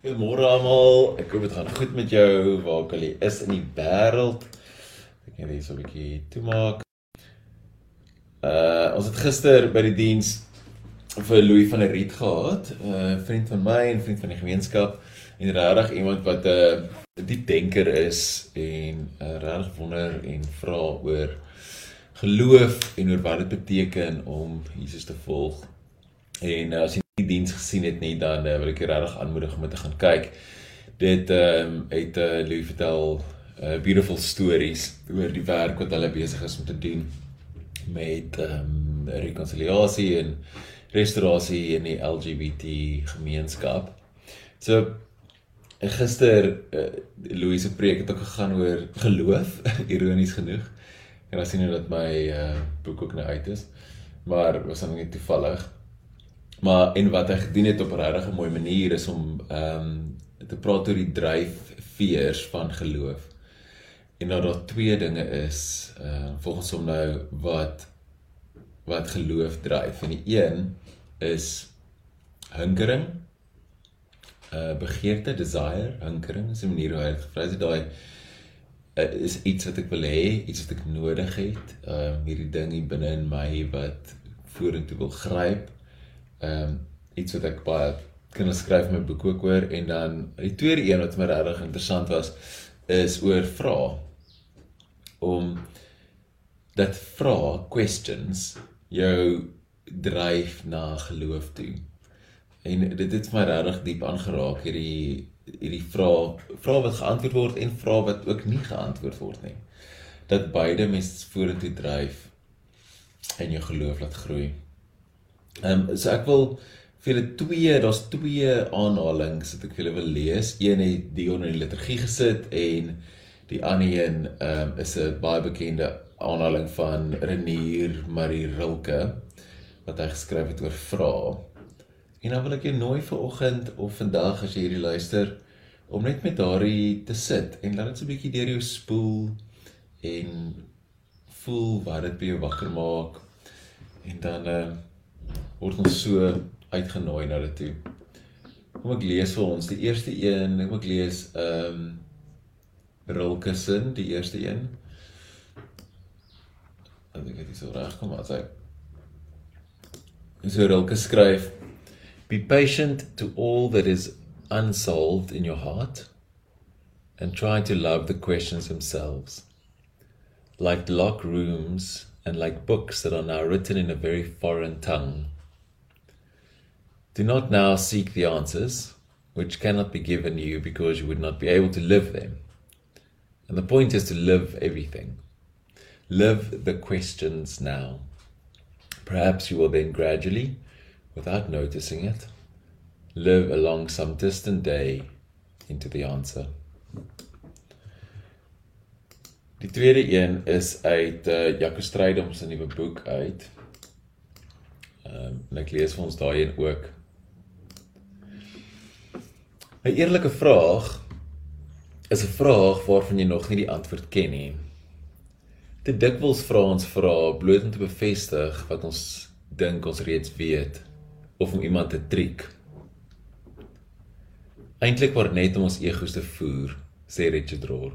Goeiemôre almal. Ek hoop dit gaan goed met jou waar ook al jy is in die wêreld. Ek net so 'n bietjie toemaak. Uh ons het gister by die diens vir Louis van der Riet gehad, 'n uh, vriend van my en vriend van die gemeenskap en regtig iemand wat 'n uh, diep denker is en uh, regtig wonder en vra oor geloof en oor wat dit beteken om Jesus te volg. En uh, as jy die diens gesien het nie, dan uh, wil ek jou regtig aanmoedig om te gaan kyk. Dit ehm um, het uh, Louis vertel uh, beautiful stories oor die werk wat hulle besig is om te doen met ehm um, rekonsiliasie en restaurasie in die LGBT gemeenskap. So gister uh, Louis se preek het ook gegaan oor geloof, ironies genoeg. En dan sien jy dat my uh, boek ook nou uit is. Maar was dan net toevallig. Maar en wat hy gedoen het op 'n regtig mooi manier is om ehm um, te praat oor die dryfveers van geloof. En dat daar twee dinge is, ehm uh, volgens hom nou wat wat geloof dryf. En die een is hinkering. Uh begeerte, desire, hinkering is 'n manier hoe hy dit gevra het daai uh, is iets wat ek wil hê, iets wat ek nodig het. Ehm uh, hierdie ding hier binne in my wat vorentoe wil gryp ehm um, iets wat ek baie kinders skryf my boek ook oor en dan die tweede een wat my regtig interessant was is oor vra om dat vra questions jou dryf na geloof toe. En dit het my regtig diep aangeraak hierdie hierdie vrae vrae wat geantwoord word en vrae wat ook nie geantwoord word nie. Dat beide mens vorentoe dryf en jou geloof laat groei. Ehm um, so ek wil vir julle twee, daar's twee aanhalinge wat ek vir julle wil lees. Een het Dion in die liturgie gesit en die ander een ehm um, is 'n baie bekende aanhaling van Renier Marie Rilke wat hy geskryf het oor vra. En dan wil ek jou nooi vir oggend of vandag as jy hierdie luister om net met daardie te sit en laat dit so 'n bietjie deur jou spoel en voel wat dit by jou wakker maak en dan uh, word ons so uitgenooi na dit toe. Kom ek lees vir ons die eerste een, kom ek lees ehm um, Rilke se die eerste een. En ek het dit so reg kom as hy So Rilke skryf Be patient to all that is unsolved in your heart and try to love the questions themselves. Like locked rooms and like books that are now written in a very foreign tongue. Do not now seek the answers, which cannot be given you because you would not be able to live them. And the point is to live everything. Live the questions now. Perhaps you will then gradually, without noticing it, live along some distant day into the answer. Die tweede een is uit uh, Jaco Strydom se nuwe boek uit. Ehm um, en ek lees vir ons daai een ook. 'n Eerlike vraag is 'n vraag waarvan jy nog nie die antwoord ken nie. Te dikwels vra ons vra bloot om te bevestig wat ons dink ons reeds weet of om iemand te triek. Eintlik maar net om ons egos te voer, sê Richard Rohr.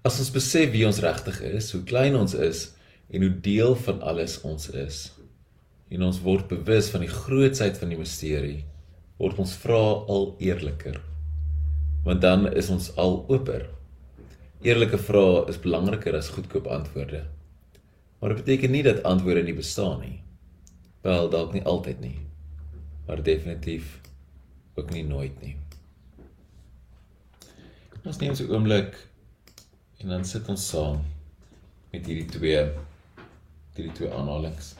As ons besef wie ons regtig is, hoe klein ons is en hoe deel van alles ons is, en ons word bewus van die grootsheid van die misterie, word ons vra al eerliker. Want dan is ons al oper. Eerlike vrae is belangriker as goedkoop antwoorde. Maar dit beteken nie dat antwoorde nie bestaan nie. Wel dalk nie altyd nie. Maar definitief ook nie nooit nie. Ons neem so 'n oomblik En dan sit ons saam met hierdie twee hierdie twee aanhalings.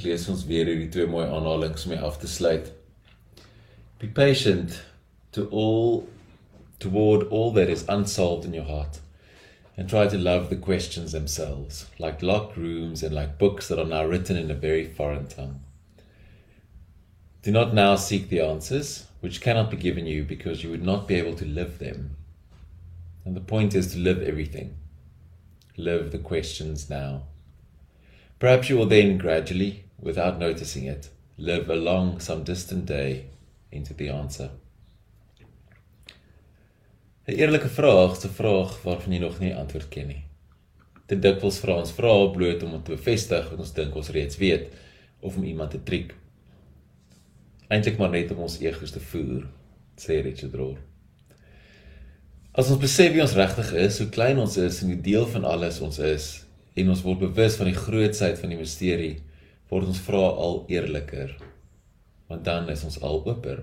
Ek lees ons weer hierdie twee mooi aanhalings om af te sluit. Be patient to all toward all that is unsolved in your heart and try to love the questions themselves, like locked rooms and like books that are now written in a very foreign tongue. Do not now seek the answers, which cannot be given you because you would not be able to live them. And the point is to live everything. Live the questions now. Perhaps you will then gradually, without noticing it, live along some distant day into the answer. 'n Eerlike vraag is 'n vraag waarvan jy nog nie antwoord ken nie. Dit dikwels vra ons vra bloot om te bevestig wat ons dink ons reeds weet of om iemand te triek. Eintlik maar net om ons egos te voer, sê Richard Rohr. As ons besef wie ons regtig is, hoe klein ons is en hoe deel van alles ons is en ons word bewus van die grootsheid van die misterie, word ons vra al eerliker. Want dan is ons al oper.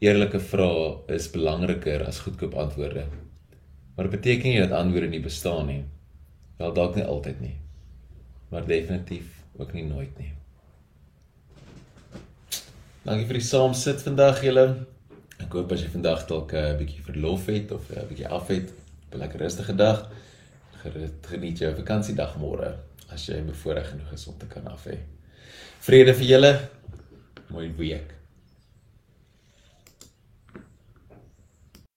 Eerlike vrae is belangriker as goedkoop antwoorde. Maar dit beteken nie dat antwoorde nie bestaan nie. Wel dalk nie altyd nie. Maar definitief ook nie nooit nie. Dankie vir die saamsit vandag julle. Ek hoop as jy vandag dalk 'n uh, bietjie verlof het of 'n uh, bietjie af het, 'n lekker rustige dag. Geniet jou vakansiedag môre as jy bevoorreg genoeg is om te kan af hê. Vrede vir julle. Mooi week.